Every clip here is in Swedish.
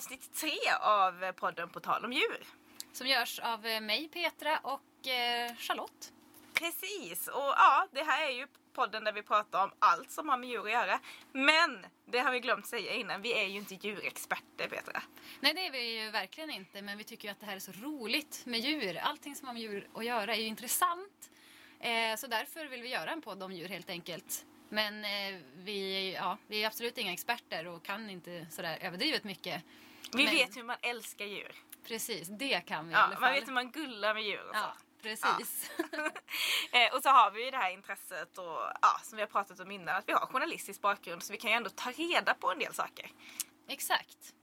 avsnitt tre av podden På tal om djur. Som görs av eh, mig, Petra och eh, Charlotte. Precis, och ja, det här är ju podden där vi pratar om allt som har med djur att göra. Men, det har vi glömt säga innan, vi är ju inte djurexperter Petra. Nej, det är vi ju verkligen inte, men vi tycker ju att det här är så roligt med djur. Allting som har med djur att göra är ju intressant. Eh, så därför vill vi göra en podd om djur helt enkelt. Men eh, vi, ja, vi är absolut inga experter och kan inte sådär överdrivet mycket. Vi Men- vet hur man älskar djur. Precis, det kan vi i Ja, alla fall. man vet hur man gullar med djur och så. Ja, precis. Eh, och så har vi ju det här intresset och ja, som vi har pratat om innan, att vi har journalistisk bakgrund så vi kan ju ändå ta reda på en del saker. Exakt.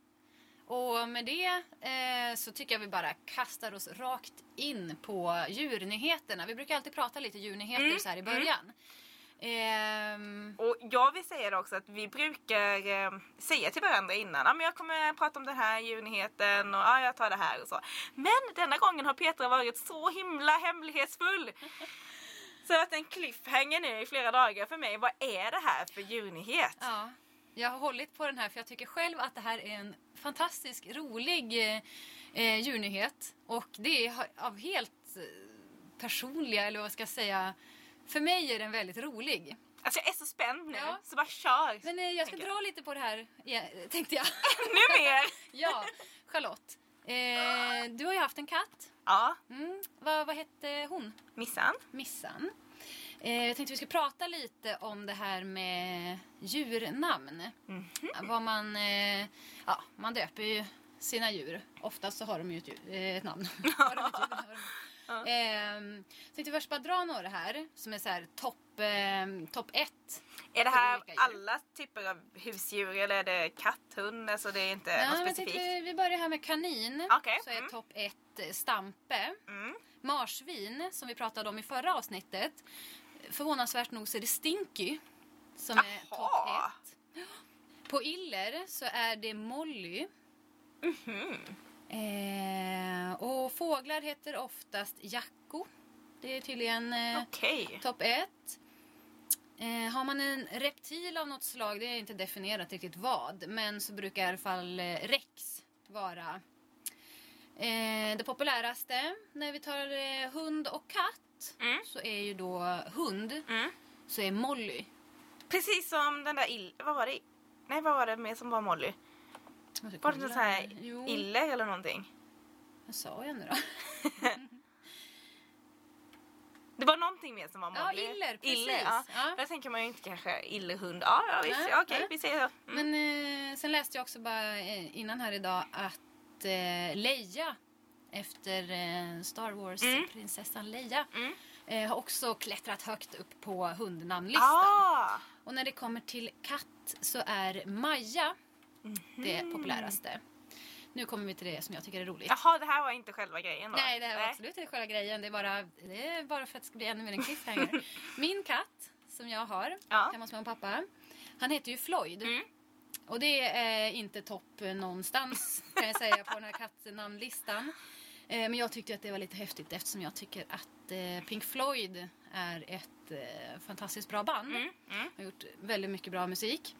Och med det eh, så tycker jag vi bara kastar oss rakt in på djurnyheterna. Vi brukar alltid prata lite djurnyheter Mm, så här i början. Ehm, Och jag vill säga det också att vi brukar eh, säga till varandra innan, ja men jag kommer prata om den här djurnyheten och ja, jag tar det här och så. Men denna gången har Petra varit så himla hemlighetsfull. Så att en cliffhanger nu i flera dagar för mig. Vad är det här för djurnyhet? ja, jag har hållit på den här för jag tycker själv att det här är en fantastisk rolig eh, eh, djurnyhet. Och det är av helt eh, personliga, eller vad ska jag säga, för mig är den väldigt rolig. Alltså jag är så spänd nu, Ja. så bara kör! Men eh, jag ska dra lite på det här, ja, tänkte jag. Ännu mer! ja, Charlotte. Eh, du har ju haft en katt. Ja, Mm. Vad, vad hette hon? Missan. Missan. Eh, jag tänkte vi skulle prata lite om det här med djurnamn. Mhm. Vad man, eh, ja, man döper ju sina djur. Oftast så har de ju ett, djur, eh, ett namn. Har de ett djur, har de. Eh, tänkte först bara dra några här som är så här topp eh, top ett. Är det här alla typer av husdjur eller är det katt, hund? Alltså det är inte Ja, något specifikt? tänkte, vi börjar här med kanin. Okej, Så är mm. topp ett eh, stampe. Mm. Marsvin, som vi pratade om i förra avsnittet. Förvånansvärt nog så är det Stinky som är Jaha. topp ett. På iller så är det Molly. Mhm. Eh, och fåglar heter oftast Jacko. Det är tydligen eh, Okej. topp ett. Eh, har man en reptil av något slag, det är inte definierat riktigt vad, men så brukar i alla fall eh, Rex vara eh, det populäraste. När vi tar eh, hund och katt Mm. så är ju då hund, Mm. så är Molly. Precis som den där ill... Vad var det? Nej, vad var det mer som var Molly? Var det någon sån här Jo, iller eller någonting? vad sa jag nu då? Det var någonting mer som var Ja, Molly. iller, precis. Iller, ja. Ja. Där tänker man ju inte kanske illerhund. Ja, ja visst. Ja, Okej, nej. vi så. Mm. Men eh, sen läste jag också bara eh, innan här idag att eh, Leia efter eh, Star Wars Mm. prinsessan Leia Mm. eh, har också klättrat högt upp på hundnamnlistan. Ah! Och när det kommer till katt så är Maja det Mhm. populäraste. Nu kommer vi till det som jag tycker är roligt. Jaha, det här var inte själva grejen då? Nej, det här var absolut inte själva grejen. Det är, bara, det är bara för att det ska bli ännu mer en cliffhanger. Min katt, som jag har Ja. hos mamma och pappa, han heter ju Floyd. Mm. Och det är inte topp någonstans kan jag säga på den här kattnamnlistan. Eh, Men jag tyckte att det var lite häftigt eftersom jag tycker att eh, Pink Floyd är ett eh, fantastiskt bra band. Mm. Mm. har gjort väldigt mycket bra musik.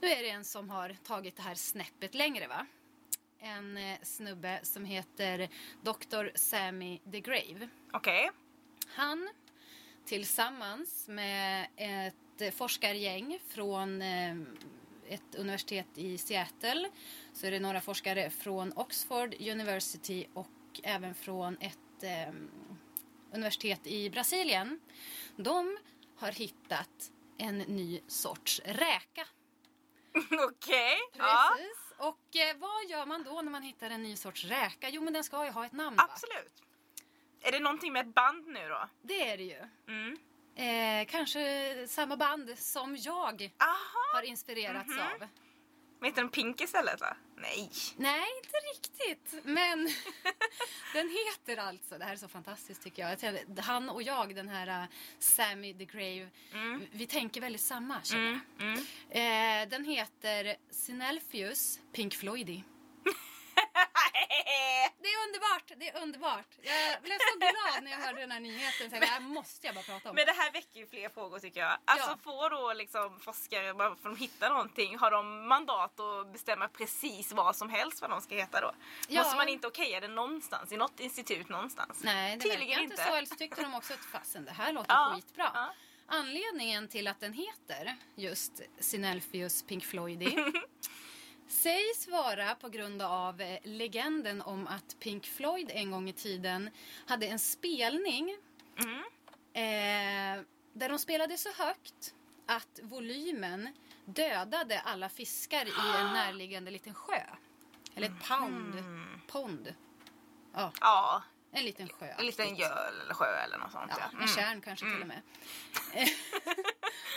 Nu är det en som har tagit det här snäppet längre va? En eh, snubbe som heter Dr. Sammy DeGrave. Okej. Han tillsammans med ett forskargäng från eh, ett universitet i Seattle så är det några forskare från Oxford University och även från ett eh, universitet i Brasilien. De har hittat en ny sorts räka. Okej. Ja, Precis. Och eh, vad gör man då när man hittar en ny sorts räka? Jo men den ska ju ha ett namn va? absolut. Är det någonting med ett band nu då? Det är det ju. Mm. Eh, kanske samma band som jag Aha. har inspirerats Mhm. av. Heter den Pink istället va? Nej. Nej, inte riktigt. Men den heter alltså, det här är så fantastiskt tycker jag. jag han och jag, den här uh, Sammy the Grave, Mm. vi- tänker väldigt samma känner Mm. Mm. jag. eh, Den heter Sinelpheus Pink Floydy. Det är underbart! Det är underbart. Jag blev så glad när jag hörde den här nyheten. Så det här måste jag bara prata om. Men det här väcker ju fler frågor tycker jag. Alltså Ja. får då liksom forskare, bara för att de hittar någonting, har de mandat att bestämma precis vad som helst vad de ska heta då? Ja. Måste man inte okeja det någonstans, i något institut någonstans? Nej, det Tydligen inte inte. så. Eller så tyckte de också att fasen, det här låter Ja, skitbra. ja. Anledningen till att den heter just Sinelphius Pink Floydi sägs vara på grund av eh, legenden om att Pink Floyd en gång i tiden hade en spelning Mm. eh, där de spelade så högt att volymen dödade alla fiskar i en närliggande liten sjö. Eller ett pound. Mm. Pond. Ja, Ja, en liten sjö. en liten göl eller sjö eller något sånt. Ja, Ja, en Mm. kärn kanske till och med.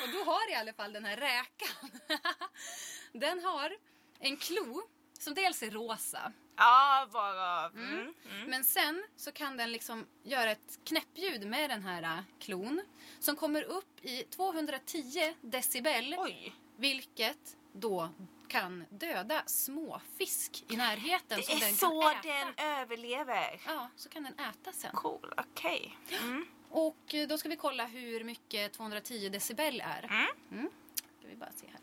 och då har i alla fall den här räkan, den har en klo som dels är rosa. ja varav... Mm. Mm. Men sen så kan den liksom göra ett knäppljud med den här äh, klon som kommer upp i 210 decibel. Oj, Vilket då kan döda småfisk i närheten. det är den så äta. den överlever. Ja, så kan den äta sen. Cool, okej. Mm. Och då ska vi kolla hur mycket 210 decibel är. Mm. Mm. Ska vi bara se här.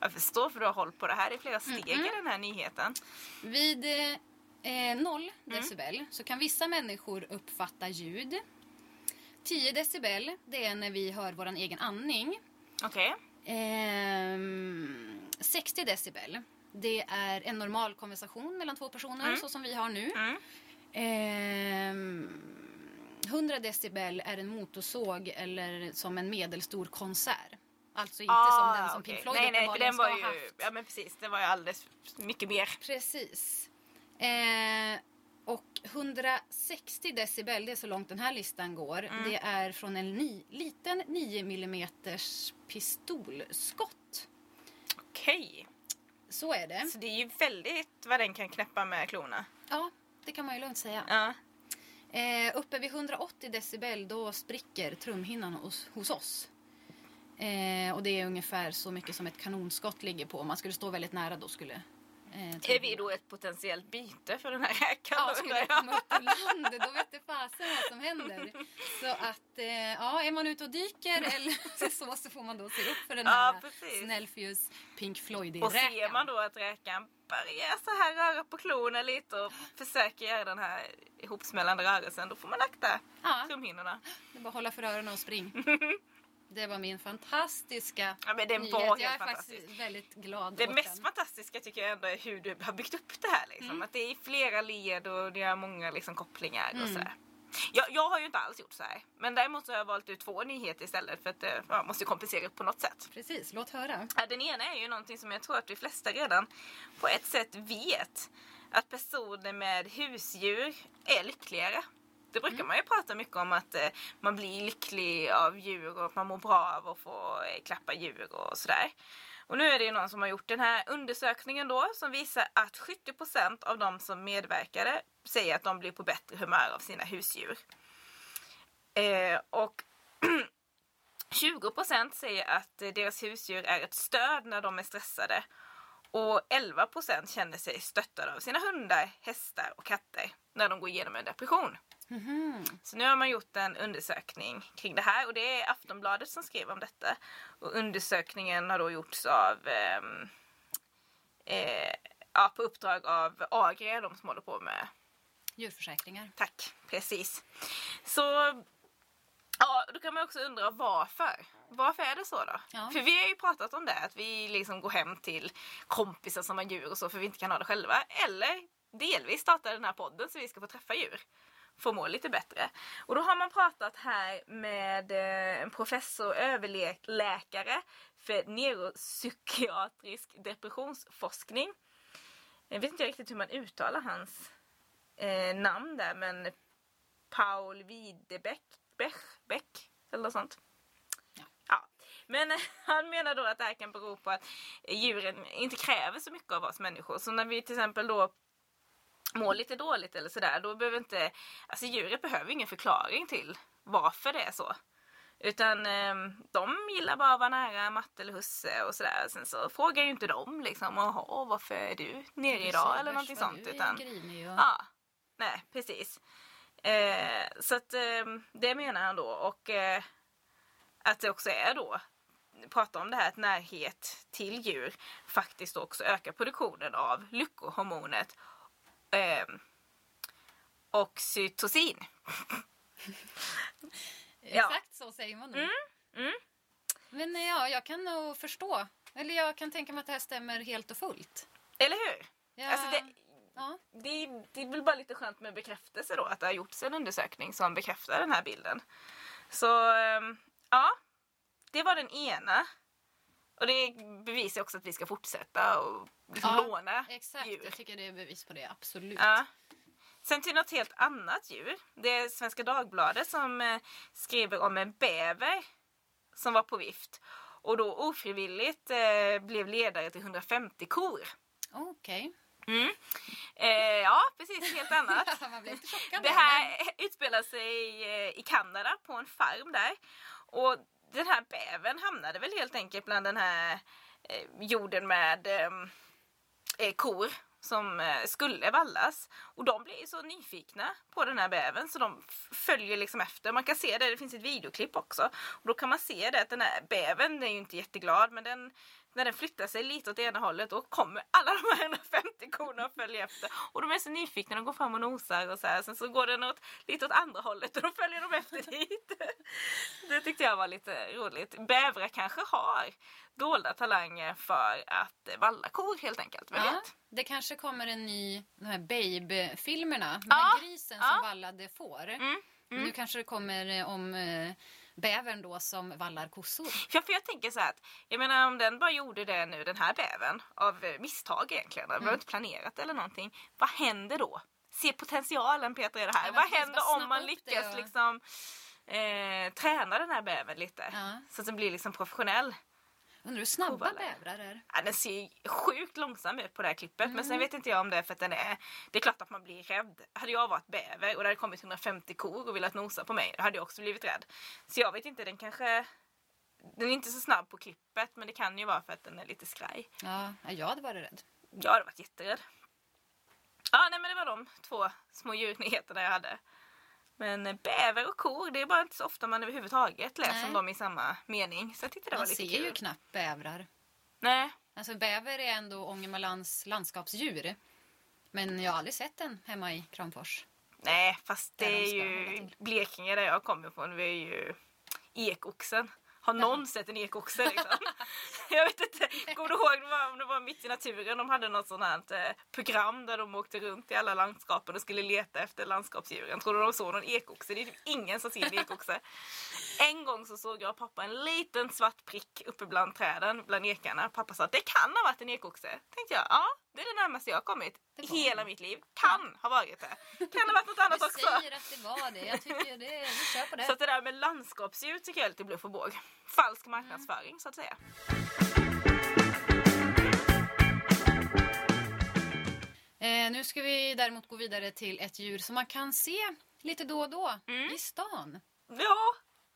Jag förstår för du har hållit på det här i flera steg Mm, i den här nyheten. Vid eh, 0 Mm. decibel så kan vissa människor uppfatta ljud. 10 decibel, det är när vi hör vår egen andning. Okej. Ehm, 60 decibel, det är en normal konversation mellan två personer Mm. så som vi har nu. Mm. Ehm, 100 decibel är en motorsåg eller som en medelstor konsert. Alltså inte som den som Ah, okej. Pink Floyd Nej, nej, för den var ju... ha haft. Ja, men precis. Den var ju alldeles mycket mer. Precis. Eh, och 160 decibel, det är så långt den här listan går. Mm. Det är från en ni, liten 9 mm pistolskott. Okej. Så är det. Så det är ju väldigt vad den kan knäppa med klorna. Ja, det kan man ju lugnt säga. Ja. Eh, uppe vid 180 decibel då spricker trumhinnan hos, hos oss. Eh, och det är ungefär så mycket som ett kanonskott ligger på. Om man skulle stå väldigt nära då skulle... Eh, Är vi trumhinnan- då ett potentiellt byte för den här räkan? Ja, skulle jag komma upp på land då vet det fasen vad som händer. Så att, eh, ja, är man ute och dyker eller så, så får man då se upp för den Ja, här precis. Snellfuse Pink floyd Och ser man då att räkan börjar så här röra på klorna lite och försöker göra den här ihopsmällande rörelsen, då får man akta Ja, trumhinnorna. det är bara att hålla för öronen och spring. Det var min fantastiska Ja, men den nyhet. var Jag är helt faktiskt fantastisk. väldigt glad Det åt mest den. fantastiska tycker jag ändå är hur du har byggt upp det här. Liksom. Mm. Att det är flera led och det är många liksom, kopplingar och Mm. sådär. Jag, jag har ju inte alls gjort så här. Men däremot så har jag valt ut två nyheter istället för att eh, jag måste kompensera upp på något sätt. Precis, låt höra. Den ena är ju någonting som jag tror att de flesta redan på ett sätt vet. Att personer med husdjur är lyckligare. Det brukar man ju prata mycket om att eh, man blir lycklig av djur och att man mår bra av att få eh, klappa djur och sådär. Och nu är det ju någon som har gjort den här undersökningen då som visar att 70% av de som medverkade säger att de blir på bättre humör av sina husdjur. Eh, och 20% säger att eh, deras husdjur är ett stöd när de är stressade. Och 11% känner sig stöttade av sina hundar, hästar och katter när de går igenom en depression. Mhm. Så nu har man gjort en undersökning kring det här och det är Aftonbladet som skrev om detta. Och undersökningen har då gjorts av ehm, eh, ja, på uppdrag av Agria, de som håller på med Djurförsäkringar. Tack, precis. Så ja, då kan man också undra varför. Varför är det så då? Ja. För vi har ju pratat om det, att vi liksom går hem till kompisar som har djur och så för vi inte kan ha det själva. Eller delvis starta den här podden så vi ska få träffa djur. Få må lite bättre. Och då har man pratat här med eh, en professor överläkare för neuropsykiatrisk depressionsforskning. Jag vet inte riktigt hur man uttalar hans eh, namn där men Paul Widebeck Bech, Beck, eller något sånt. Ja. Ja. Men han menar då att det här kan bero på att djuren inte kräver så mycket av oss människor. Så när vi till exempel då mår lite dåligt eller sådär då behöver inte, alltså djuret behöver ingen förklaring till varför det är så. Utan eh, de gillar bara att vara nära matte eller husse och sådär. Sen så frågar ju inte de liksom, jaha varför är du nere idag eller någonting sånt. Utan, och... Ja, nej precis. Eh, så att eh, det menar han då och eh, att det också är då prata om det här att närhet till djur faktiskt också ökar produktionen av lyckohormonet eh, oxytocin. Ja. Exakt så säger man nog. Mm, mm. Men ja, jag kan nog förstå. Eller jag kan tänka mig att det här stämmer helt och fullt. Eller hur? Ja, Alltså det, ja. det, det är väl bara lite skönt med bekräftelse då att det har gjorts en undersökning som bekräftar den här bilden. Så ehm, ja, det var den ena. Och det bevisar också att vi ska fortsätta och liksom Ja, låna Exakt, djur. jag tycker det är bevis på det. Absolut. Ja. Sen till något helt annat djur. Det är Svenska Dagbladet som eh, skriver om en bäver som var på vift och då ofrivilligt eh, blev ledare till 150 kor. Okej. Mm. Eh, ja, precis. Helt annat. Det här utspelar sig eh, i Kanada på en farm där. Och den här bävern hamnade väl helt enkelt bland den här eh, jorden med ehm, eh, kor som eh, skulle vallas. Och de blir så nyfikna på den här bävern så de följer liksom efter. Man kan se det, det finns ett videoklipp också. Och då kan man se det att den här bävern är ju inte jätteglad men den när den flyttar sig lite åt ena hållet då kommer alla de här 150 korna och följer efter. Och de är så nyfikna, de går fram och nosar och så här. Sen så går den åt, lite åt andra hållet och då följer de efter dit. Det tyckte jag var lite roligt. Bävrar kanske har dolda talanger för att valla kor helt enkelt. Vem Ja, vet? det kanske kommer en ny, de här Babe-filmerna med Ja, grisen ja. som vallade får. Mm, Men Nu kanske det kommer eh, om eh, bävern då som vallar kossor. Ja, för jag tänker så här att, jag menar om den bara gjorde det nu, den här bävern, av eh, misstag egentligen, det var inte planerat eller någonting. Vad händer då? Se potentialen Peter i det här. Ja, Vad händer om man lyckas och- liksom eh, träna den här bävern lite? Ja. Så att den blir liksom professionell. Undrar hur snabba bävrar är. Ja, den ser ju sjukt långsam ut på det här klippet men Mm. sen vet inte jag om det är för att den är Det är klart att man blir rädd. Hade jag varit bäver och det hade kommit 150 kor och velat nosa på mig då hade jag också blivit rädd. Så jag vet inte, den kanske Den är inte så snabb på klippet men det kan ju vara för att den är lite skraj. Ja, ja, jag hade varit rädd. Jag hade varit jätterädd. Ja, nej men det var de två små djurnyheterna jag hade. Men bäver och kor, det är bara inte så ofta man överhuvudtaget läser om dem i samma mening. Så jag tyckte det Man var lite ser kul. ju knappt bävrar. Nej, Alltså bäver är ändå Ångermanlands landskapsdjur. Men jag har aldrig sett den hemma i Kramfors. Nej, fast det är ju. Blekinge där jag kommer ifrån. Vi är ju ekoxen. Har någon sett en ekoxe liksom? jag vet inte. Kommer du ihåg det var, om det var mitt i naturen? De hade något sånt här eh, program där de åkte runt i alla landskapen och skulle leta efter landskapsdjuren. Tror du de såg någon ekoxe? Det är typ ingen som ser en ekoxe. En gång så såg jag och pappa en liten svart prick uppe bland träden, bland ekarna. Pappa sa att det kan ha varit en ekoxe. Tänkte jag, ja det är det närmaste jag har kommit i hela mitt liv. Kan ha varit det. Kan ha varit något annat Du också. säger att det var det. Jag tycker det, vi kör på det. Så det där med landskapsdjur tycker jag är lite bluff och båg. Falsk marknadsföring så att säga. Eh, nu ska vi däremot gå vidare till ett djur som man kan se lite då och då Mm. i stan. Ja,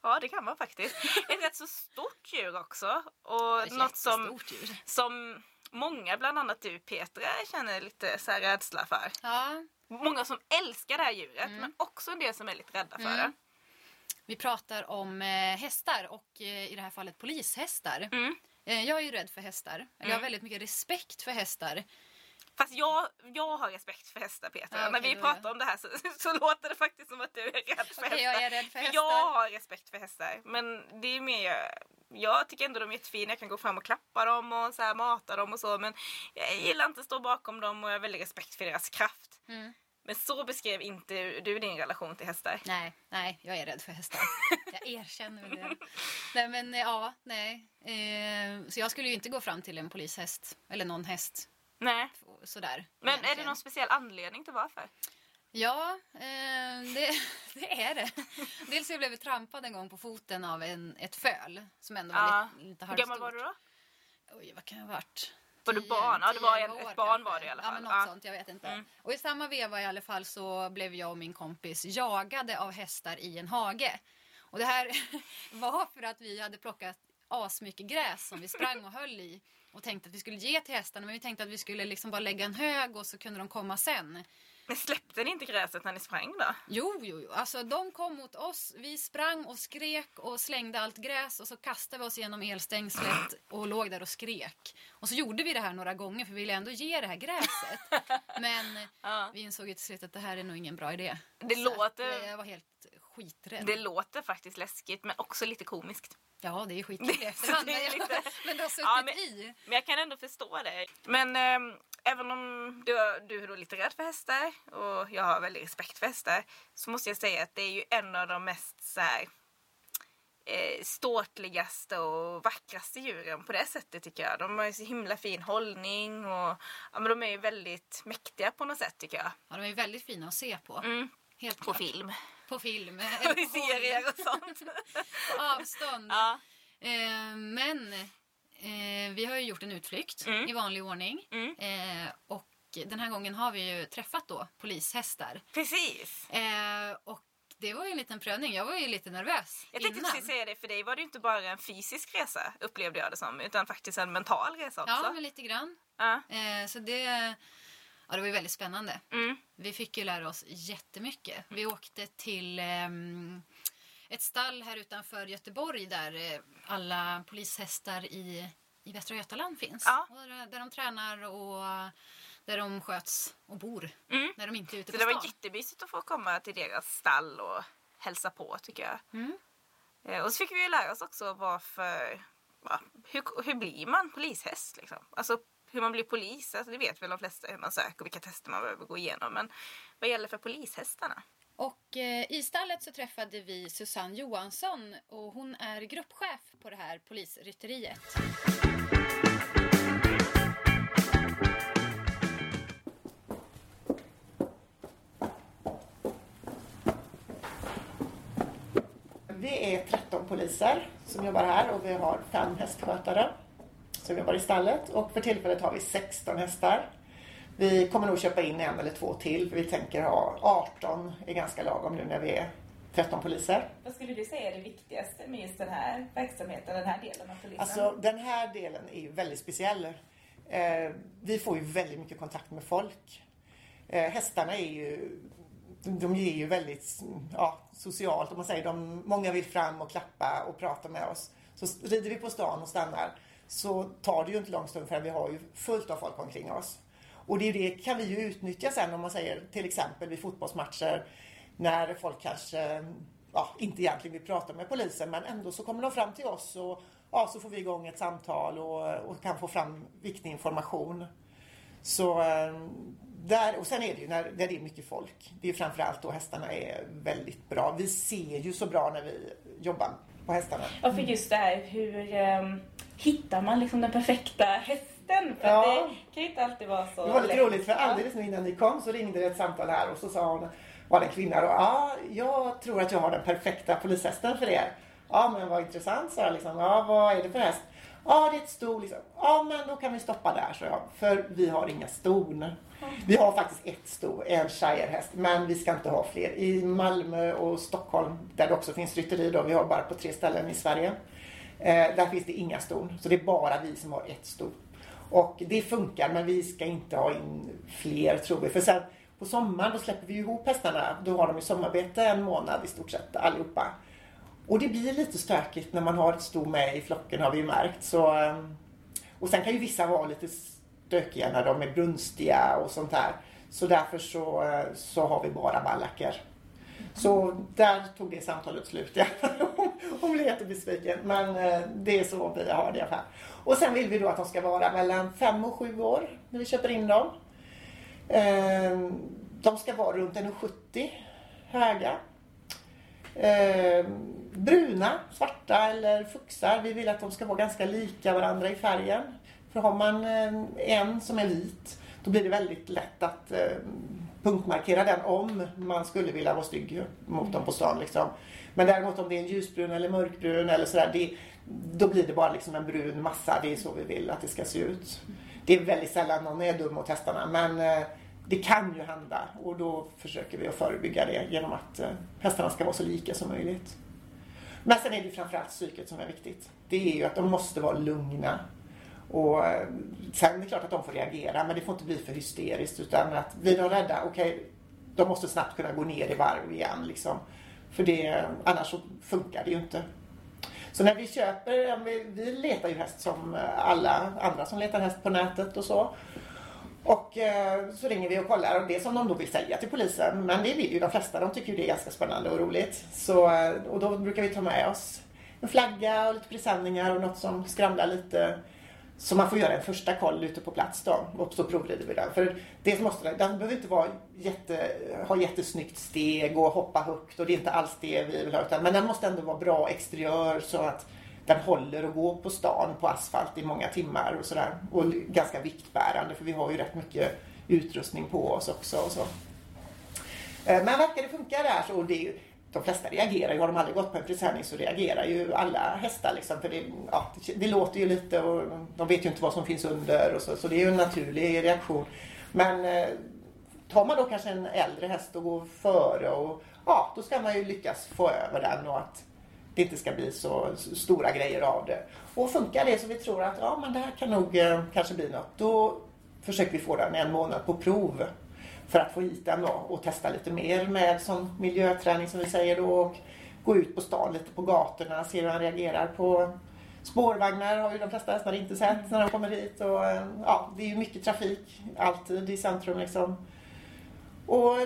ja det kan man faktiskt. Ett rätt så stort djur också. Och något som, djur. som många, bland annat du Petra, känner lite så rädsla för. Ja, Många som älskar det här djuret men också en del som är lite rädda för Mm. det. Vi pratar om eh, hästar och eh, i det här fallet polishästar. Mm. Eh, jag är ju rädd för hästar. Eller Jag har Mm. väldigt mycket respekt för hästar. Fast jag, jag har respekt för hästar Petra. Ja, När okej, vi då pratar om det här så, så låter det faktiskt som att du är rädd för Okej, hästar. jag är rädd för hästar. Jag har respekt för hästar. Men det är mer... Jag tycker ändå de är jättefina. Jag kan gå fram och klappa dem och så här mata dem och så. Men jag gillar inte att stå bakom dem och jag har väldigt respekt för deras kraft. Mm. Men så beskrev inte du din relation till hästar. Nej, nej, jag är rädd för hästar. jag erkänner det. Nej, men eh, ja, nej. Eh, så jag skulle ju inte gå fram till en polishäst eller någon häst Nej. sådär. Men är det egentligen. någon speciell anledning till varför? Ja, eh, det, det är det. Dels jag blev trampad en gång på foten av en, ett föl som ändå var Ja. lite, lite Hur gammal halvstort. var du då? Oj, vad kan jag ha varit? Var du barn? Ja, det var en- ett barn var det i alla Ja, fall. men något Ja. sånt. Jag vet inte. Mm. Och i samma veva i alla fall så blev jag och min kompis jagade av hästar i en hage. Och det här var för att vi hade plockat asmycket gräs som vi sprang och höll i och tänkte att vi skulle ge till hästarna men vi tänkte att vi skulle liksom bara lägga en hög och så kunde de komma sen. Men släppte ni inte gräset när ni sprang då? Jo, jo, jo. Alltså de kom mot oss. Vi sprang och skrek och slängde allt gräs och så kastade vi oss genom elstängslet och låg där och skrek. Och så gjorde vi det här några gånger för vi ville ändå ge det här gräset. Men Ja. vi insåg ju till slut att det här är nog ingen bra idé. Det Så låter- eh, Jag var helt skiträdd. Det låter faktiskt läskigt men också lite komiskt. Ja, det är skitkul i efterhand. men, lite- men det har suttit Ja, men- i. Men jag kan ändå förstå det. Men ehm, även om du, du är då lite rädd för hästar och jag har väldigt respekt för hästar så måste jag säga att det är ju en av de mest så här, eh, ståtligaste och vackraste djuren på det sättet tycker jag. De har ju så himla fin hållning och ja, men de är ju väldigt mäktiga på något sätt tycker jag. Ja, de är väldigt fina att se på. Mm, Helt på klart. film. På film. Eller i serier och sånt. Avstånd. ja. Eh, men eh, vi har ju gjort en utflykt Mm. i vanlig ordning. Mm. Eh, och den här gången har vi ju träffat då polishästar. Precis. Eh, och det var ju en liten prövning. Jag var ju lite nervös Jag tänkte innan. precis säga det, för dig var det ju inte bara en fysisk resa upplevde jag det som, utan faktiskt en mental resa också. Ja, men lite grann. Eh, så det, ja, det var ju väldigt spännande. Mm. Vi fick ju lära oss jättemycket. Vi åkte till ehm, ett stall här utanför Göteborg där eh, alla polishästar i, i Västra Götaland finns. Ja. Där, där de tränar och där de sköts och bor. Mm. När de inte är ute Så på det var stan. jättemysigt att få komma till deras stall och hälsa på tycker jag. Mm. Eh, Och så fick vi ju lära oss också varför, hur, hur blir man polishäst liksom? Alltså hur man blir polis, alltså, det vet väl de flesta hur man söker och vilka tester man behöver gå igenom. Men vad gäller för polishästarna? Och eh, i stallet så träffade vi Susanne Johansson och hon är gruppchef på det här polisrytteriet. Vi är 13 poliser som jobbar här och vi har fem hästskötare som jobbar i stallet och för tillfället har vi 16 hästar. Vi kommer nog köpa in en eller två till för vi tänker ha 18 är ganska lagom nu när vi är 13 poliser. Vad skulle du säga är det viktigaste med just den här verksamheten, den här delen av polisen? Alltså den här delen är ju väldigt speciell. Eh, vi får ju väldigt mycket kontakt med folk. Eh, hästarna är ju, de, ger ju väldigt ja, socialt om man säger. De, många vill fram och klappa och prata med oss. Så rider vi på stan och stannar så tar det ju inte lång stund förrän vi har ju fullt av folk omkring oss. Och det, det kan vi ju utnyttja sen om man säger till exempel vid fotbollsmatcher när folk kanske ja, inte egentligen vill prata med polisen men ändå så kommer de fram till oss och ja, så får vi igång ett samtal och, och kan få fram viktig information. Så ehm, där, och sen är det ju när, när det är mycket folk. Det är framförallt då hästarna är väldigt bra. Vi ser ju så bra när vi jobbar på hästarna. Ja, för just det här, hur um hittar man liksom den perfekta hästen? För Ja. det kan ju inte alltid vara så Det var lite lätt. roligt för alldeles nu innan ni kom så ringde det ett samtal här och så sa hon, var det en kvinna då, ja, jag tror att jag har den perfekta polishästen för er. Ja, men vad intressant, sa jag liksom. Ja, vad är det för häst? Ja, det är ett sto liksom. Ja, men då kan vi stoppa där, sa jag. För vi har inga ston. Vi har faktiskt ett sto, en shirehäst, men vi ska inte ha fler. I Malmö och Stockholm, där det också finns rytteri då, vi har bara på tre ställen i Sverige. Eh, där finns det inga ston, så det är bara vi som har ett sto. Och det funkar, men vi ska inte ha in fler tror vi. För sen på sommaren då släpper vi ihop hästarna. Då har de ju sommarbete en månad i stort sett allihopa. Och det blir lite stökigt när man har ett sto med i flocken har vi ju märkt. Så, eh, och sen kan ju vissa vara lite stökiga när de är brunstiga och sånt där. Så därför så, eh, så har vi bara ballacker. Så där tog det samtalet slut. Ja. Hon blev jättebesviken. Men eh, det är så vi har det i alla fall. Och sen vill vi då att de ska vara mellan 5 och 7 år när vi köper in dem. Ehm, de ska vara runt 1,70 höga. Ehm, bruna, svarta eller fuxar. Vi vill att de ska vara ganska lika varandra i färgen. För har man eh, en som är vit då blir det väldigt lätt att eh, punktmarkera den om man skulle vilja vara stygg mot dem på stan. Liksom. Men däremot om det är en ljusbrun eller mörkbrun eller sådär, det, då blir det bara liksom en brun massa. Det är så vi vill att det ska se ut. Det är väldigt sällan någon är dum mot hästarna men eh, det kan ju hända och då försöker vi att förebygga det genom att eh, hästarna ska vara så lika som möjligt. Men sen är det ju framförallt psyket som är viktigt. Det är ju att de måste vara lugna. Och eh, sen är det klart att de får reagera men det får inte bli för hysteriskt utan att blir de rädda, okej, okay, de måste snabbt kunna gå ner i varv igen liksom. För det, annars så funkar det ju inte. Så när vi köper, vi letar ju häst som alla andra som letar häst på nätet och så. Och eh, så ringer vi och kollar och det som de då vill säga till polisen. Men det vill ju de flesta. De tycker ju det är ganska spännande och roligt. Så, eh, och då brukar vi ta med oss en flagga och lite presenningar och något som skramlar lite. Så man får göra en första koll ute på plats då och så provrider vi den. För det måste, den behöver inte vara jätte, ha jättesnyggt steg och hoppa högt och det är inte alls det vi vill ha. Utan, men den måste ändå vara bra exteriör så att den håller att gå på stan på asfalt i många timmar och sådär. Och ganska viktbärande för vi har ju rätt mycket utrustning på oss också. Och så. Eh, men verkar det funka där så det är de flesta reagerar ju. Har de aldrig gått på en presenning så reagerar ju alla hästar. Liksom, för det, ja, det, det, låter ju lite och de vet ju inte vad som finns under. Och så, så det är ju en naturlig reaktion. Men eh, tar man då kanske en äldre häst och går före och ja, då ska man ju lyckas få över den och att det inte ska bli så stora grejer av det. Och funkar det så vi tror att ja, men det här kan nog eh, kanske bli något. Då försöker vi få den en månad på prov för att få hit den då och testa lite mer med som miljöträning som vi säger då och gå ut på stan lite på gatorna, se hur han reagerar på spårvagnar har ju de flesta hästar inte sett när de kommer hit och ja, det är ju mycket trafik alltid i centrum liksom. Och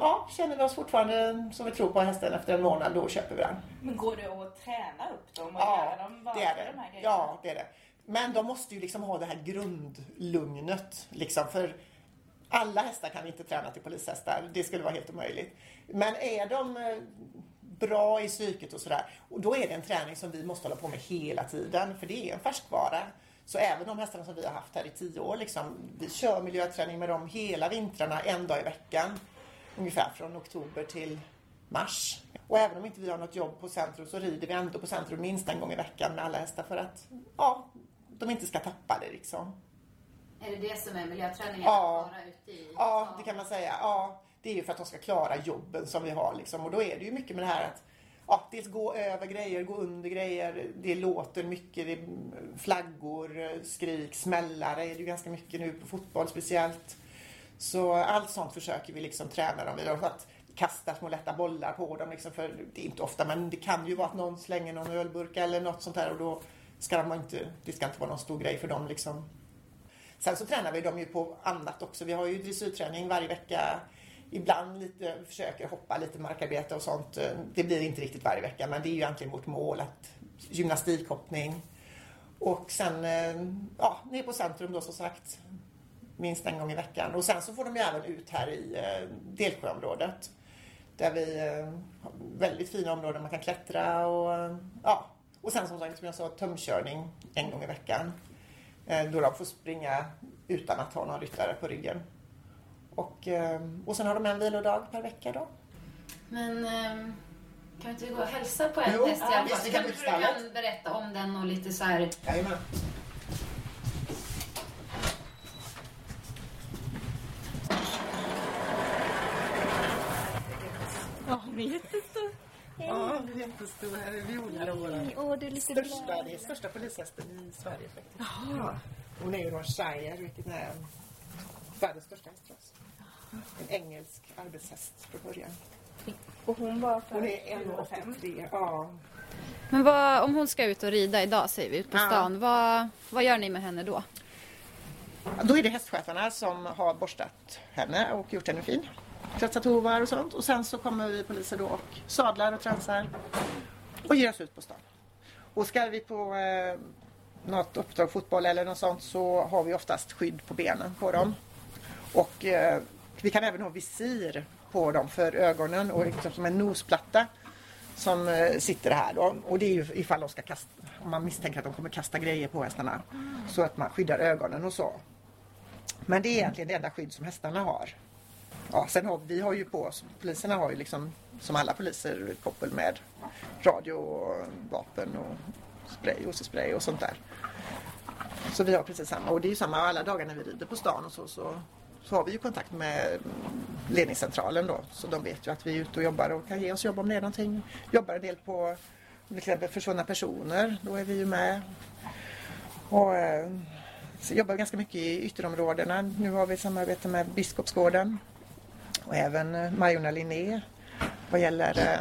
ja, känner vi oss fortfarande som vi tror på hästen efter en månad, då köper vi den. Men går det att träna upp dem och ja, göra dem det är det. de här grejerna? Ja, det är det. Men de måste ju liksom ha det här grundlugnet. Liksom, för alla hästar kan inte träna till polishästar. Det skulle vara helt omöjligt. Men är de eh, bra i psyket och sådär, och då är det en träning som vi måste hålla på med hela tiden. För det är en färskvara. Så även de hästarna som vi har haft här i tio år, liksom, vi kör miljöträning med dem hela vintrarna, en dag i veckan. Ungefär från oktober till mars. Och även om inte vi har något jobb på centrum så rider vi ändå på centrum minst en gång i veckan med alla hästar för att ja, de inte ska tappa det liksom. Är det det som är miljöträningen? Ja, ute i ja det kan man säga. Ja, det är ju för att de ska klara jobben som vi har liksom. Och då är det ju mycket med det här att ja, dels gå över grejer, gå under grejer. Det låter mycket. Det flaggor, skrik, smällare är det ju ganska mycket nu på fotboll speciellt. Så allt sånt försöker vi liksom träna dem i. Att kasta små lätta bollar på dem. Liksom, för det är inte ofta, men det kan ju vara att någon slänger någon ölburk eller något sånt där och då ska de inte, det ska inte vara någon stor grej för dem. Liksom. Sen så tränar vi dem ju på annat också. Vi har ju dressyrträning varje vecka ibland lite, försöker hoppa lite markarbete och sånt. Det blir inte riktigt varje vecka men det är ju egentligen vårt mål att gymnastikhoppning och sen eh, ja, ner på centrum då som sagt minst en gång i veckan. Och sen så får de ju även ut här i eh, Delsjöområdet där vi eh, har väldigt fina områden man kan klättra och ja. Och sen som sagt som jag sa tömkörning en gång i veckan. Då de får springa utan att ha någon ryttare på ryggen. Och, ehm, och sen har de en vilodag per vecka då. Men ehm, kan vi inte gå och hälsa på en jo, häst i alla fall? Kan du kan berätta om den och lite så här... Jajamän. Ja, är jättestor. Ja, hon är jättestor. Här är Viola, vår det är största, det är största polishästen i Sverige faktiskt. Jaha. Hon är ju då shire, vilket är världens största hästras. En engelsk arbetshäst från början. Och hon var för Hon är 1,83. Ja. Men vad, om hon ska ut och rida idag säger vi ut på Ja. stan. Vad, vad gör ni med henne då? Då är det hästcheferna som har borstat henne och gjort henne fin. Kretsat tovar och sånt. Och sen så kommer vi poliser då och sadlar och transar och ger oss ut på stan. Och ska vi på eh, något uppdrag, fotboll eller något sånt, så har vi oftast skydd på benen på dem. Och eh, vi kan även ha visir på dem för ögonen och liksom som en nosplatta som eh, sitter här då. Och det är ju ifall de ska kasta, om man misstänker att de kommer kasta grejer på hästarna. Så att man skyddar ögonen och så. Men det är egentligen det enda skydd som hästarna har. Ja, sen har vi har ju på oss, poliserna har ju liksom som alla poliser koppel med radio och vapen och spray, OC-spray och sånt där. Så vi har precis samma och det är ju samma alla dagar när vi rider på stan och så, så, så har vi ju kontakt med ledningscentralen då. Så de vet ju att vi är ute och jobbar och kan ge oss jobb om det är någonting. Jobbar en del på till exempel försvunna personer, då är vi ju med. Och eh, så jobbar vi ganska mycket i ytterområdena. Nu har vi samarbete med Biskopsgården och även eh, Majorna Linné vad gäller eh,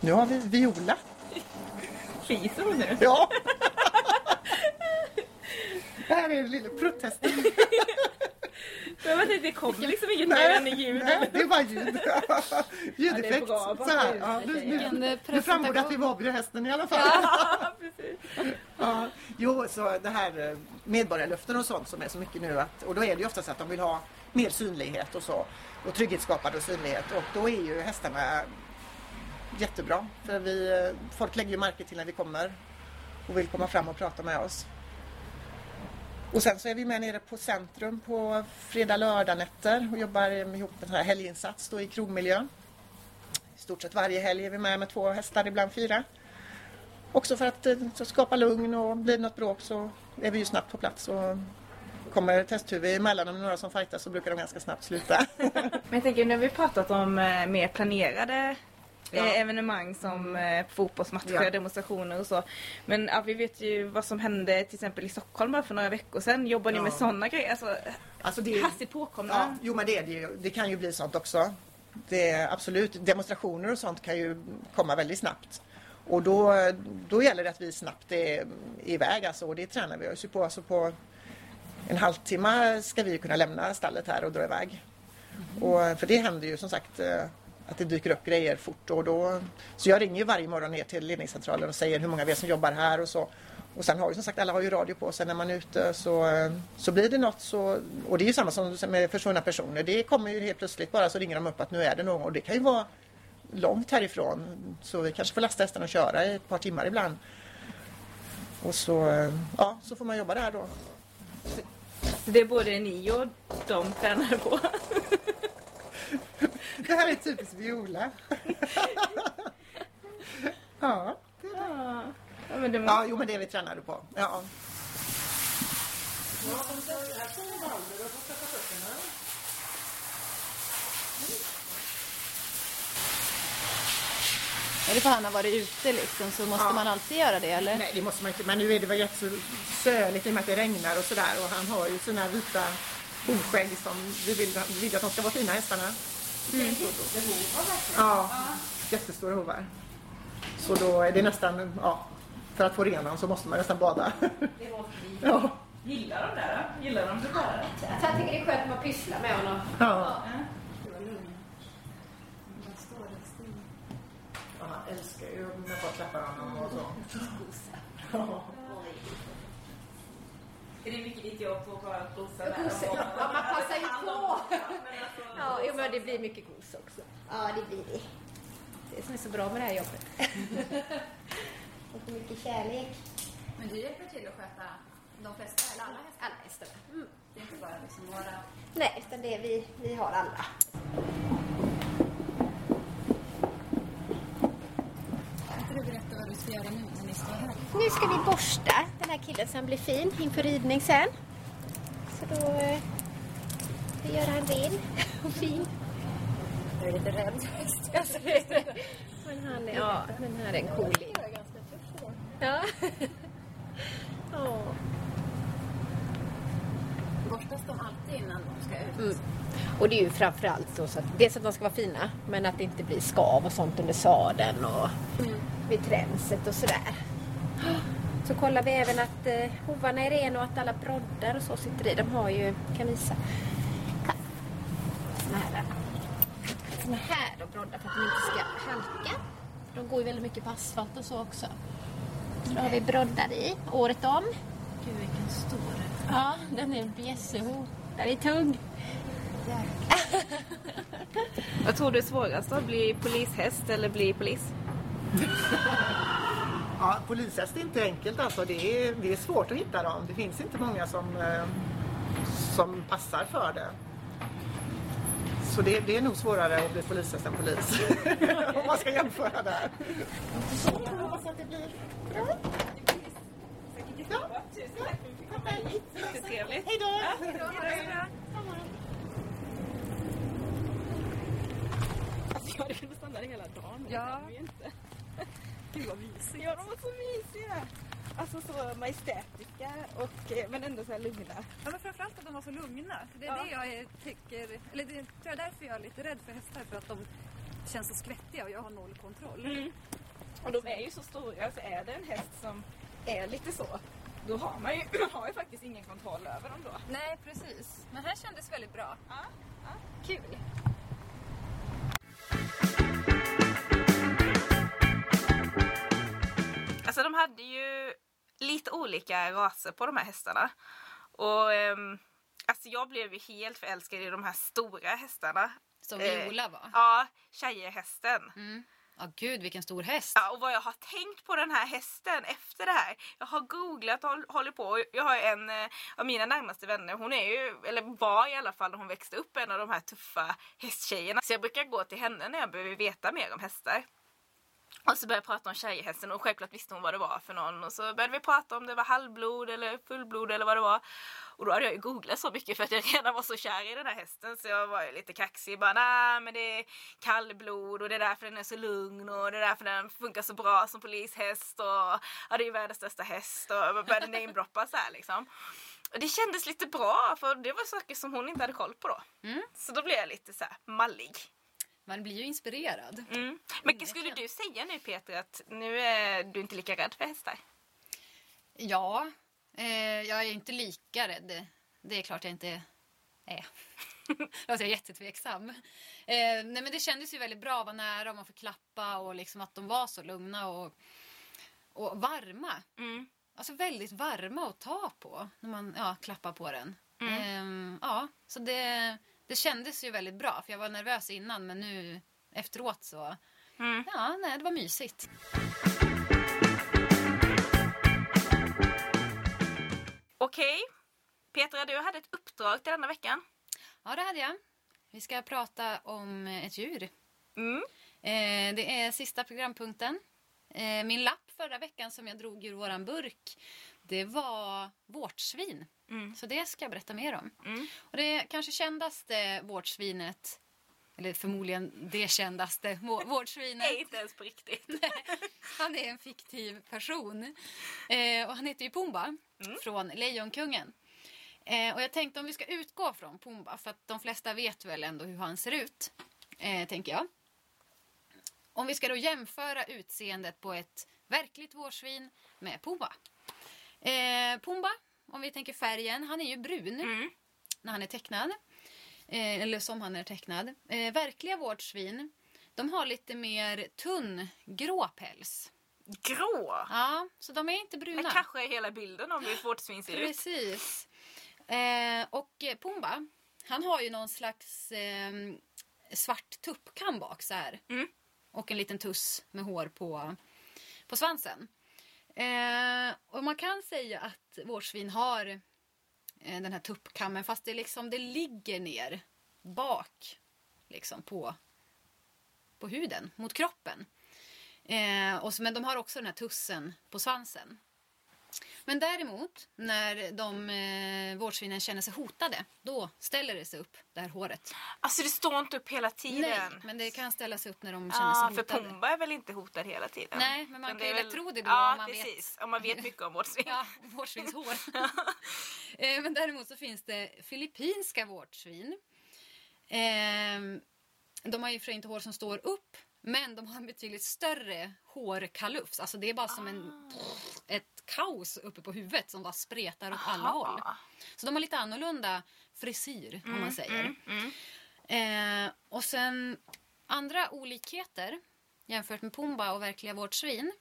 nu har vi Viola. Fiser hon nu? Ja. Det här är en liten protest. Men jag tänkte, det kom liksom inget mer än ljud. nej, det var ljud. Ljudeffekt. bra, så här. Ja, nu, nu, eh, nu framgår det att vi var vid hästen i alla fall. Ja, precis. Ja, jo, så det här eh, medborgarlöften och sånt som är så mycket nu att, och då är det ju oftast att de vill ha mer synlighet och så och trygghetsskapande och synlighet och då är ju hästarna jättebra för vi, eh, folk lägger ju märke till när vi kommer och vill komma fram och prata med oss. Och sen så är vi med nere på Centrum på fredag lördag nätter och jobbar ihop med en här helginsats då i krogmiljön. I stort sett varje helg är vi med med två hästar, ibland fyra. Också för att eh, så skapa lugn och blir det något bråk så är vi ju snabbt på plats. Och kommer testhuvud emellan om det är några som fightas så brukar de ganska snabbt sluta. Men jag tänker, nu har vi pratat om eh, mer planerade Ja. Mm. eh, evenemang som eh, fotbollsmatcher, Ja. demonstrationer och så. Men ja, vi vet ju vad som hände till exempel i Stockholm bara för några veckor sedan. Jobbar ni med sådana grejer? Alltså, Alltså det, hastigt påkomna? ja, jo men det är det ju. Det kan ju bli sånt också. Det absolut. Demonstrationer och sånt kan ju komma väldigt snabbt. Och då, då gäller det att vi snabbt är iväg alltså, och det tränar vi oss ju på. Alltså på en halvtimme ska vi kunna lämna stallet här och dra iväg. Och, för det händer ju som sagt eh, att det dyker upp grejer fort och då... Så jag ringer ju varje morgon ner till ledningscentralen och säger hur många vi är som jobbar här och så. Och sen har ju som sagt alla har ju radio på sig när man är ute så, eh, så blir det något så... Och det är ju samma som med försvunna personer. Det kommer ju helt plötsligt bara så ringer de upp att nu är det någon och det kan ju vara långt härifrån. Så vi kanske får lasta hästarna och köra i ett par timmar ibland. Och så, eh, ja, så får man jobba där då. Det är både ni och de tränade på? Det här är typiskt Viola. ja. ja. Ja, men det var... ja, jo men det är vi tränade på. Ja. Är det för att han har varit ute liksom så måste Ja. man alltid göra det eller? Nej, det måste man inte. Men nu är det väl rätt så söligt i och med att det regnar och sådär. Och han har ju sina vita hovskägg som vi vill, vi vill att de ska vara fina hästarna. Ja, jättestora hovar. Så då är det nästan, ja, för att få ren honom så måste man nästan bada. Ja, Gillar de det då? Gillar de det bara? Jag tycker det är skönt att man pysslar med honom. ja. Ja, han älskar ju när folk klappar honom och så. Ja. Är det mycket ditt jobb att bara gosa Ja, man passar ju på. Ja, jo, men det blir mycket gos också. Ja, det blir det. Det är som är så bra med det här jobbet. Och mycket kärlek. Men du hjälper till att sköta de flesta, eller alla hästar? Alla hästarna. Mm. Det är inte bara liksom några... Nej, utan det är vi, vi har alla. Kan inte du ska göra nu när ni står här? Nu ska vi borsta den här killen så han blir fin inför ridning sen. Så då eh, vi gör han ren och fin. Jag är lite rädd. Men han är, ja, den här är en cooling. Ja. Borstas de alltid innan de ska ut? Mm. Och det är ju framförallt så, så att dels att de ska vara fina men att det inte blir skav och sånt under sadeln och vid tränset och sådär. Så kollar vi även att eh, hovarna är rena och att alla broddar och så sitter i. De har ju, kan visa, såna här, såna här då, broddar för att de inte ska halka. De går ju väldigt mycket på asfalt och så också. Så då har vi broddar i, året om. Gud vilken stor. Ja, den är en bjässeho. Den är tung. Vad tror du är svårast då? Bli polishäst eller bli polis? Ja, polishäst är inte enkelt alltså. Det är, det är svårt att hitta dem. Det finns inte många som, eh, som passar för det. Så det, det är nog svårare att bli polishäst än polis. Om man ska jämföra där. Jag hoppas att det blir bra. Ja. Jättetrevligt. Hej då! Jag hade kunnat stanna där hela dagen. Ja. det kan vi ju inte. Gud vad mysigt. Ja, de var så mysiga. Alltså så majestätiska och eh, men ändå så här lugna. Ja, men framförallt att de var så lugna. Det är Ja. det jag tycker, eller det tror jag är därför jag är lite rädd för hästar. För att de känns så skvättiga och jag har noll kontroll. Mm. Och de är ju så stora så är det en häst som är lite så. Då har man ju, man har ju faktiskt ingen kontroll över dem då. Nej, precis. Men här kändes väldigt bra. Ja, Kul. Alltså de hade ju lite olika raser på de här hästarna. Och ehm, alltså jag blev ju helt förälskad i de här stora hästarna. Som Eh, Viola var. Ja, tjejerhästen. Mm. Ja, gud vilken stor häst. Ja, och vad jag har tänkt på den här hästen efter det här. Jag har googlat och håll- håller på. Jag har en eh, av mina närmaste vänner, hon är ju, eller var i alla fall när hon växte upp, en av de här tuffa hästtjejerna. Så jag brukar gå till henne när jag behöver veta mer om hästar. Och så började jag prata om tjejhästen och självklart visste hon vad det var för någon. Och så började vi prata om det var halvblod eller fullblod eller vad det var. Och då hade jag ju googlat så mycket för att jag redan var så kär i den här hästen så jag var ju lite kaxig. Bara nej men det är kallblod och det är därför den är så lugn och det är därför den funkar så bra som polishäst och ja, det är ju världens största häst och började namedroppa så här liksom. Och det kändes lite bra för det var saker som hon inte hade koll på då. Mm. Så då blev jag lite så här mallig. Man blir ju inspirerad. Mm. Men skulle du säga nu Peter att nu är du inte lika rädd för hästar? Ja, eh, jag är inte lika rädd. Det är klart jag inte är. alltså jag är jättetveksam. Eh, nej men det kändes ju väldigt bra att vara nära och man får klappa och liksom att de var så lugna och, och varma. Mm. Alltså väldigt varma att ta på när man ja, klappar på den. Mm. Ehm, ja, så det, det kändes ju väldigt bra för jag var nervös innan men nu efteråt så, Mm. ja nej det var mysigt. Okej. Petra, du hade ett uppdrag till denna veckan. Ja det hade jag. Vi ska prata om ett djur. Mm. Eh, det är sista programpunkten. Eh, min lapp förra veckan som jag drog ur våran burk det var vårtsvin. Mm. Så det ska jag berätta mer om. Mm. Och det kanske kändaste vårdsvinet eller förmodligen det kändaste vå- vårdsvinet. Nej, inte ens på riktigt. Han är en fiktiv person. Eh, och han heter ju Pumba från Lejonkungen. Eh, och jag tänkte om vi ska utgå från Pumba för att de flesta vet väl ändå hur han ser ut. Eh, tänker jag. Om vi ska då jämföra utseendet på ett verkligt vårsvin med Pumba. Eh, Pumba, om vi tänker färgen, han är ju brun Mm. när han är tecknad. Eh, eller som han är tecknad. Eh, verkliga vårdsvin, de har lite mer tunn grå päls. Grå. Ja, så de är inte bruna. Det kanske är hela bilden om hur ett vårtsvin ser ut. Precis. Eh, och Pumba, han har ju någon slags eh, svart tuppkam bak så här. Mm. Och en liten tuss med hår på, på svansen. Eh, och man kan säga att vårsvin har eh, den här tuppkammen fast det, liksom, det ligger ner bak liksom på, på huden, mot kroppen. Eh, och så, men de har också den här tussen på svansen. Men däremot, när de eh, vårdsvinen känner sig hotade, då ställer det sig upp, det här håret. Alltså det står inte upp hela tiden. Nej, men det kan ställa sig upp när de känner sig för hotade. Pumba är väl inte hotad hela tiden? Nej, men man Utan kan ju lätt tro det då ja, om man vet. precis. Om man vet mycket om vårtsvin. Ja, vårdsvinshår. eh, men däremot så finns det filippinska vårtsvin. Eh, de har ju för inte hår som står upp, men de har en betydligt större hårkalufs. Alltså det är bara som en, ett kaos uppe på huvudet som bara spretar åt alla håll. Så de har lite annorlunda frisyr, om man säger. Mm. Eh, och sen andra olikheter jämfört med Pumba och verkliga vårtsvin.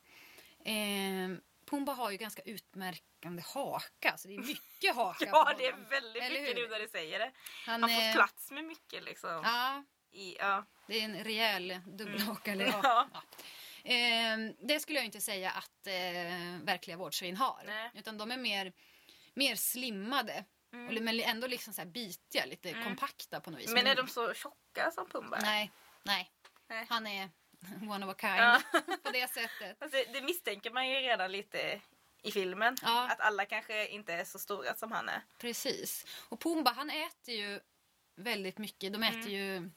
Eh, Pumba har ju ganska utmärkande haka, så det är mycket haka Ja, det är väldigt Eller mycket hur? nu när du säger det. Han, Man får eh, plats med mycket liksom. Ja, I, ja. Det är en rejäl dubbelhaka. Eller, ja. Ja. Eh, det skulle jag inte säga att eh, verkliga vårdsvin har. Nej. Utan de är mer, mer slimmade. Mm. Men ändå liksom så här bitiga, lite kompakta på något vis. Men är de så tjocka som Pumba? Nej, nej. Nej. Han är one of a kind Ja. på det sättet. Alltså, det misstänker man ju redan lite i filmen. Ja. Att alla kanske inte är så stora som han är. Precis. Och Pumba han äter ju väldigt mycket. De äter ju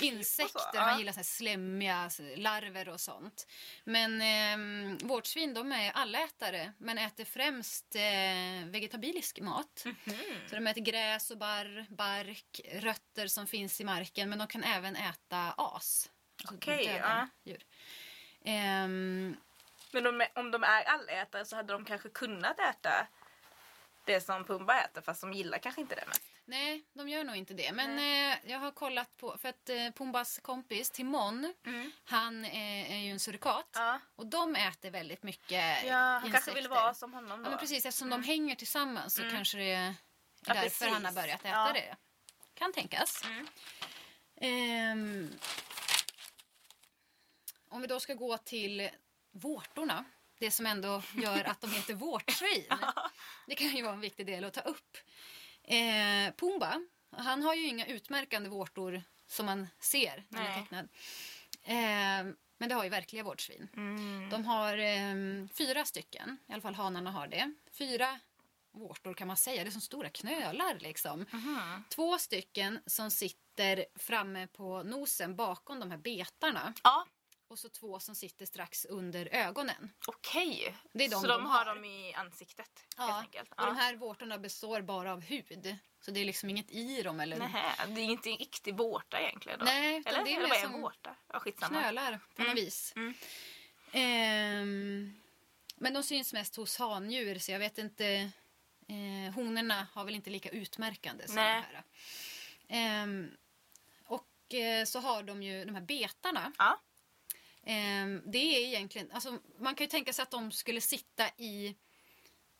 insekter. och så, Han ja. gillar så här slemmiga larver och sånt. Men eh, vårtsvin de är allätare men äter främst eh, vegetabilisk mat. Mhm. Så de äter gräs och barr, bark, rötter som finns i marken men de kan även äta as. Alltså Okej, döda ja. djur. Ehm, Men om, om de är allätare så hade de kanske kunnat äta det som Pumba äter fast de gillar kanske inte det. Men... Nej, de gör nog inte det. Men eh, jag har kollat på, för att eh, Pumbas kompis Timon, han eh, är ju en surikat. Ja. Och de äter väldigt mycket Ja, han kanske insekter. vill vara som honom då. Ja, men precis. Eftersom de hänger tillsammans så kanske det är Ja, därför han har precis. börjat äta Ja. det. Kan tänkas. Mm. Ehm, om vi då ska gå till vårtorna. Det som ändå gör att de heter vårtsvin. Det kan ju vara en viktig del att ta upp. Eh, Pumba, han har ju inga utmärkande vårtor som man ser när han är tecknad. Eh, men det har ju verkliga vårtsvin. Mm. De har eh, fyra stycken, i alla fall hanarna har det. Fyra vårtor kan man säga, det är som stora knölar liksom. Mhm. Två stycken som sitter framme på nosen bakom de här betarna. Ja, Och så två som sitter strax under ögonen. okej. Det är de så de de har dem i ansiktet helt Ja, enkelt. och de här vårtorna består bara av hud. Så det är liksom inget i dem eller Nähä, det är inte en riktig vårta egentligen då? Nej, Eller det är Eller vad är en som vårta? Ja, skitsamma. knölar på något vis. mm. Ehm, men de syns mest hos handjur så jag vet inte. Eh, honorna har väl inte lika utmärkande som Nej. här. Ehm, och eh, så har de ju de här betarna. Ja. Ehm, det är egentligen, alltså, man kan ju tänka sig att de skulle sitta i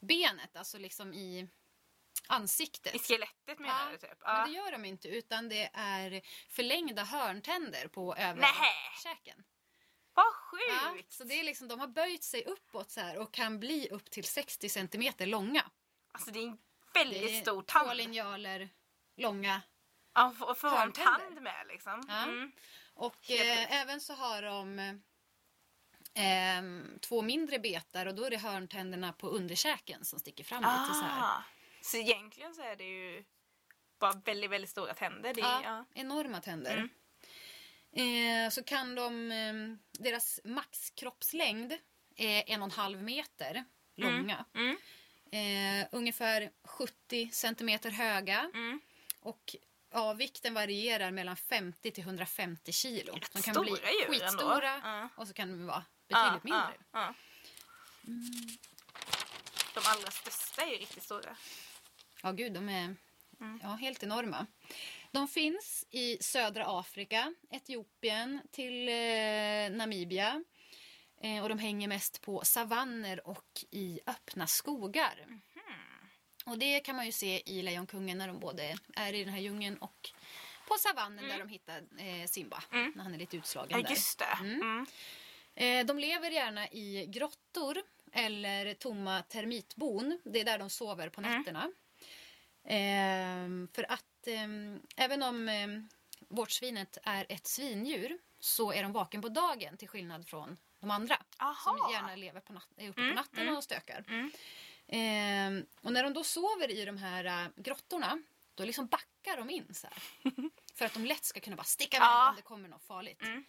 benet, alltså liksom i ansiktet. I skelettet menar Ja, du typ? Men Ja. det gör de inte utan det är förlängda hörntänder på överkäken. Vad Ja, sjukt! så det är liksom, de har böjt sig uppåt så här och kan bli upp till 60 centimeter långa. Alltså det är en väldigt Det är stor två tand. linjaler långa. Ja, att ha en tand med liksom. Ja. Mm. Och eh, även så har de eh, två mindre betar och då är det hörntänderna på underkäken som sticker fram lite så här. Ah. Så egentligen så är det ju bara väldigt, väldigt stora tänder. Det Ja, ja. enorma tänder. Mm. Eh, så kan de, eh, deras maxkroppslängd är en och en halv meter långa. Mm. Eh, ungefär 70 centimeter höga. Mm. Och ja, vikten varierar mellan 50 till 150 kilo. Rätt De kan stora bli djur ändå. skitstora Ja. och så kan de vara betydligt mindre. Mm. De allra största är ju riktigt stora. Ja, gud, de är Mm. ja, helt enorma. De finns i södra Afrika, Etiopien till eh, Namibia. Eh, och de hänger mest på savanner och i öppna skogar. Och det kan man ju se i Lejonkungen när de både är i den här djungeln och på savannen där de hittar eh, Simba när han är lite utslagen Mm. Ja, där. just det. Mm. Eh, de lever gärna i grottor eller tomma termitbon. Det är där de sover på Mm. nätterna. Eh, för att eh, även om eh, vårtsvinet är ett svindjur så är de vaken på dagen till skillnad från de andra. Som Aha. gärna lever på nat- uppe Mm, på natten mm. och stökar. Mm. Eh, och när de då sover i de här äh, grottorna då liksom backar de in så här. för att de lätt ska kunna bara sticka iväg Ja. om det kommer något farligt. Mm.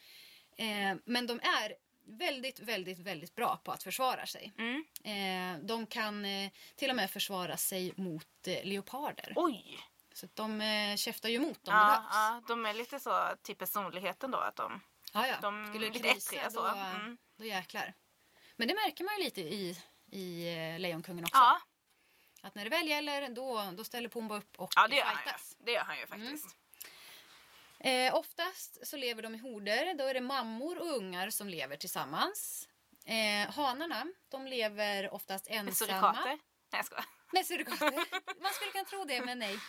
Eh, men de är väldigt, väldigt, väldigt bra på att försvara sig. Mm. Eh, de kan eh, till och med försvara sig mot eh, leoparder. Oj! Så de eh, käftar ju emot det Ja, ja, de är lite så till personligheten då. Att de, Ja, ja. de Skulle är det lite krisa så. då, Mm. då jäklar. Men det märker man ju lite i, i eh, Lejonkungen också. Ja, Att när det väl gäller då, då ställer Pumba upp och ja det, gör han ju. det gör han ju faktiskt. Eh, oftast så lever de i horder. Då är det mammor och ungar som lever tillsammans. Eh, hanarna, de lever oftast Med ensamma. surikater. Nej jag skojar. Med surikater. Man skulle kunna tro det, men nej.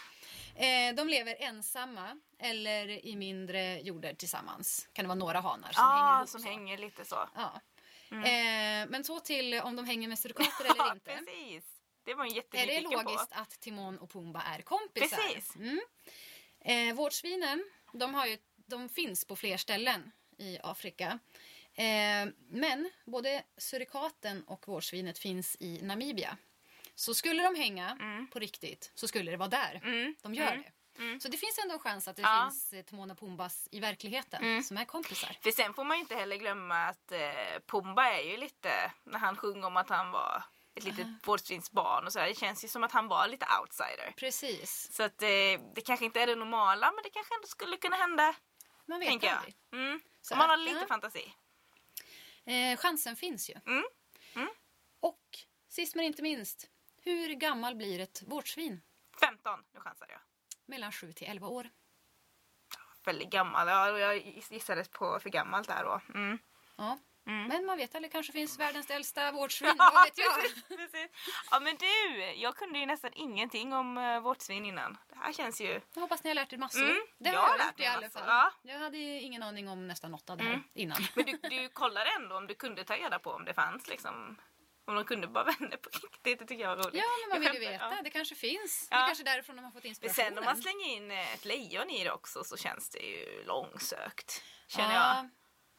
Eh, de lever ensamma eller i mindre jorder tillsammans. Kan det vara några hanar som hänger Ja, ihop. som så. hänger lite så. Ja. Eh, men så till om de hänger med surikater eller inte. precis. Det var en Är det jättenyfiken på. logiskt att Timon och Pumba är kompisar? Precis. Mm. Eh, vårtsvinen, de, har ju, de finns på fler ställen i Afrika. Eh, men både surikaten och vårtsvinet finns i Namibia. Så skulle de hänga på riktigt så skulle det vara där. Mm. De gör Mm. Så det finns ändå en chans att det Ja. finns eh, Timon och Pumbas i verkligheten som är kompisar. För sen får man ju inte heller glömma att eh, Pumba är ju lite, när han sjunger om att han var ett litet vårdsvinsbarn och så här, det känns ju som att han var lite outsider. Precis. Så att eh, det kanske inte är det normala men det kanske ändå skulle kunna hända, Man vet tänker jag. aldrig. Mm. Så Om man har lite ja. fantasi. Eh, chansen finns ju. Mm. Och sist men inte minst, hur gammal blir ett vårtsvin? 15, nu chansade jag. Mellan 7 till 11 år. Väldigt gammal, ja, jag gissade på för gammalt där då. Mm. Ja. Mm. Men man vet aldrig, kanske finns världens äldsta vårdsvin. Vad vet jag? precis, precis. Ja men du, jag kunde ju nästan ingenting om uh, vårtsvin innan. Det här känns ju... Jag hoppas ni har lärt er massor. Mm, det jag har har jag lärt gjort i mig alla fall. ja. Jag hade ju ingen aning om nästan något av det här Mm. innan. Men du, du kollade ändå om du kunde ta reda på om det fanns liksom... Om de kunde bara vända på riktigt. Det tycker jag var roligt. Ja, men Jag vill skämtar, veta. ja. Det kanske finns. Ja. Det är kanske därifrån de har fått Men inspirationen. sen om man slänger in eh, ett lejon i det också så känns det ju långsökt. Känner jag. ja,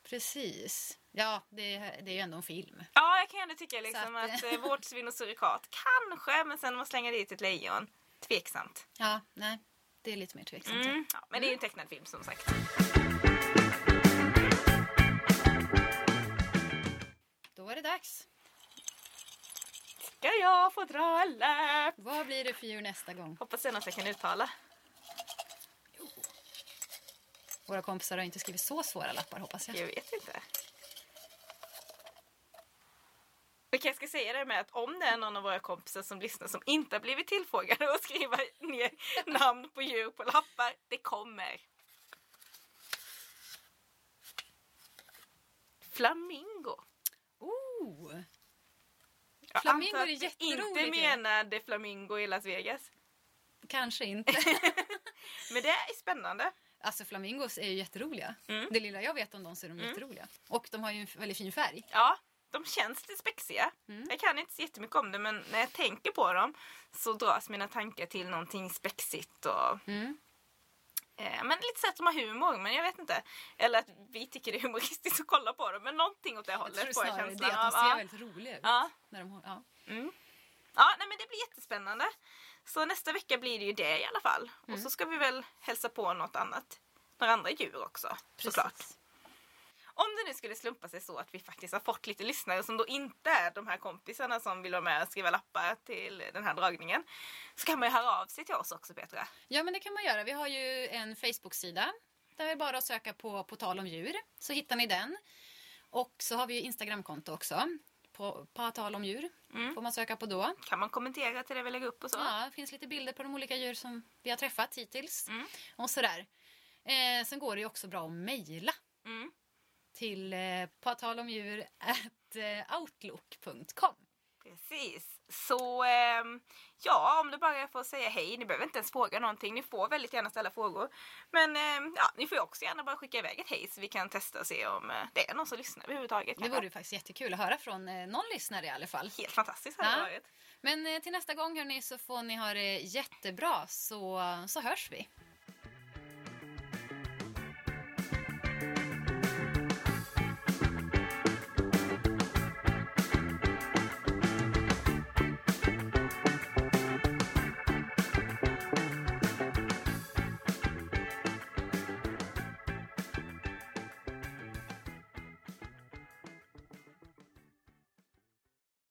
precis. Ja, det, det är ju ändå en film. Ja, jag kan ändå tycka liksom att- att, eh, vårtsvin och surikat kanske, men sen om man slänger dit ett lejon, tveksamt. Ja, nej. Det är lite mer tveksamt. Mm. Ja, men det är ju en tecknad film som sagt. Då var det dags. Ska jag få dra alla? Vad blir det för djur nästa gång? Hoppas är något jag kan uttala. Våra kompisar har inte skrivit så svåra lappar hoppas jag. Jag vet inte. Vi kanske ska säga det med att om det är någon av våra kompisar som lyssnar som inte har blivit tillfrågade att skriva ner namn på djur på lappar, det kommer. Flamingo. Oh, Jag Flamingo är jätteroligt Inte menade flamingo i Las Vegas. kanske inte. Men det är spännande. Alltså flamingos är ju jätteroliga. Mm. Det lilla jag vet om dem så är de jätteroliga. Och de har ju en väldigt fin färg. Ja, de känns lite spexiga. Mm. Jag kan inte så jättemycket om det men när jag tänker på dem så dras mina tankar till någonting spexigt och Mm. Eh, men lite så att de har humor men jag vet inte. Eller att vi tycker det är humoristiskt att kolla på dem men någonting åt det Jag hållet tror jag snarare det, att de ser Ja. väldigt roliga ut. Ja. När de, ja. Mm. Ja, nej men det blir jättespännande. Så nästa vecka blir det ju det i alla fall. Mm. Och så ska vi väl hälsa på något annat. Några andra djur också såklart. Om det nu skulle slumpa sig så att vi faktiskt har fått lite lyssnare som då inte är de här kompisarna som vill vara med och skriva lappar till den här dragningen. Så kan man ju höra av sig till oss också Petra. Ja, men det kan man göra. Vi har ju en Facebook-sida. Där är det bara att söka på På tal om djur. Så hittar ni den. Och så har vi ju Instagramkonto också. På, på tal om djur får man söka på då. Kan man kommentera till det vi lägger upp och så? Ja, det finns lite bilder på de olika djur som vi har träffat hittills. Mm. Och sådär. Eh, sen går det ju också bra att mejla Mm. Till eh, på tal om djur at, eh, outlook.com. Precis. Så ehm, ja, om du bara får säga hej. Ni behöver inte ens fråga någonting. Ni får väldigt gärna ställa frågor. Men ehm, ja, ni får också gärna bara skicka iväg ett hej så vi kan testa och se om eh, det är någon som lyssnar överhuvudtaget. Det vore ju faktiskt jättekul att höra från eh, någon lyssnare i alla fall. Helt fantastiskt hade det Ja. varit. Men eh, till nästa gång hörni så får ni ha det jättebra så, så hörs vi.